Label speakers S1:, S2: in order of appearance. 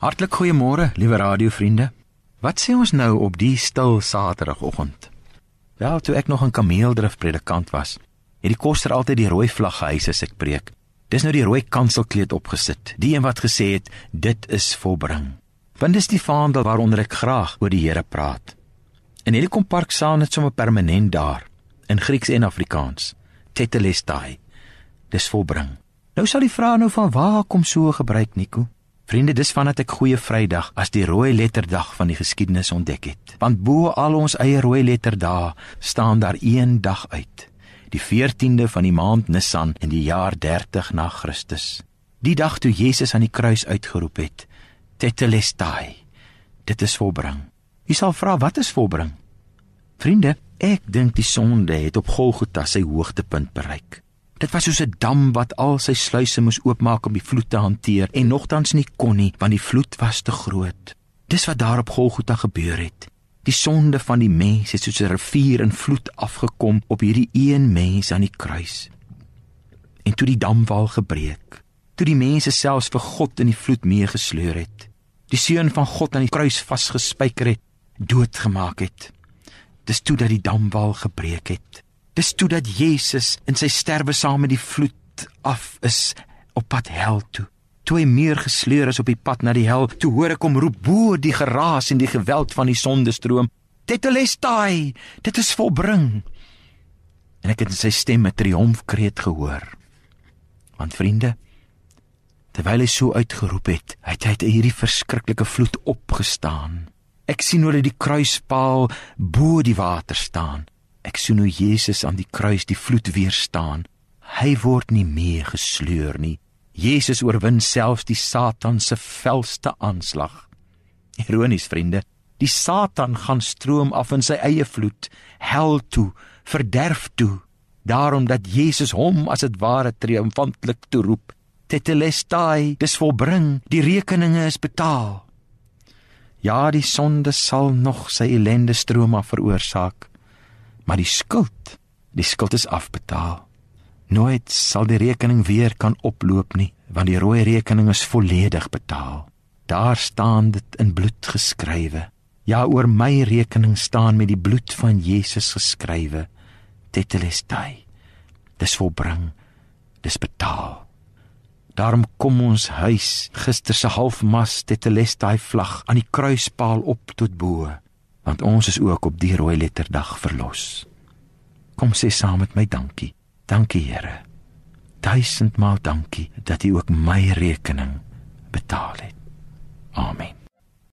S1: Hartlik goeiemôre, liewe radiovriende. Wat sê ons nou op die stil Saterdagoggend? Wel, toe ek nog 'n kameeldrif predikant was, het die koster altyd die rooi vlag gehys as ek preek. Dis nou die rooi kanselkleed opgesit, die een wat gesê het dit is volbring. Want dis die vaandel waaronder ek graag oor die Here praat. En hierdie kom park saam net sommer permanent daar in Grieks en Afrikaans. Tetelestai. Dis volbring. Nou sal die vraag nou van waar kom so gebruik Nico? Vriende, dis vandat ek Goeie Vrydag as die rooi letterdag van die geskiedenis ontdek het. Want bo al ons eie rooi letterdae staan daar een dag uit. Die 14de van die maand Nisan in die jaar 30 na Christus. Die dag toe Jesus aan die kruis uitgeroep het: Tetelestai. Dit is volbring. Jy sal vra wat is volbring? Vriende, ek dink die sonde het op Golgotha sy hoogtepunt bereik. Dit was soos 'n dam wat al sy sluise moes oopmaak om die vloed te hanteer en nogtans nie kon nie want die vloed was te groot. Dis wat daar op Golgotha gebeur het. Die sonde van die mens het soos 'n rivier in vloed afgekom op hierdie een mens aan die kruis. En toe die damwal gebreek, toe die mense selfs vir God in die vloed meegesleur het, die seun van God aan die kruis vasgespijker het, doodgemaak het. Dis toe dat die damwal gebreek het. Dis toe dat Jesus in sy sterwe saam met die vloed af is op pad hel toe. Toe hy meer gesleur is op die pad na die hel, toe hoor ek hom roep bo die geraas en die geweld van die sondestroom: "Tetelestai, dit is volbring." En ek het sy stem 'n triomfkreet gehoor. Want vriende, terwyl hy so uitgeroep het, het hy uit hierdie verskriklike vloed opgestaan. Ek sien hoe hy die kruispaal bo die water staan. Ek sien hoe Jesus aan die kruis die vloed weerstaan. Hy word nie meer gesleur nie. Jesus oorwin selfs die Satan se velste aanslag. Ironies vriende, die Satan gaan stroom af in sy eie vloed, hel toe, verderf toe, daarom dat Jesus hom as dit ware triomfantlik toeroep. Tetelestai, dis volbring, die rekeninge is betaal. Ja, die sonde sal nog sy ellende stroom af veroorsaak maar die skuld, die skuld is afbetaal. Nooit sal die rekening weer kan oploop nie, want die rooi rekening is volledig betaal. Daar staan dit in bloed geskrywe. Ja, oor my rekening staan met die bloed van Jesus geskrywe. Tetelestai. Dis volbring. Dis betaal. Daarom kom ons huis gister se halfmas tetelestai vlag aan die kruispaal op tot bo want ons is ook op die rooi letterdag verlos. Kom sê saam met my dankie. Dankie Here. Duisendmaal dankie dat U ook my rekening betaal het.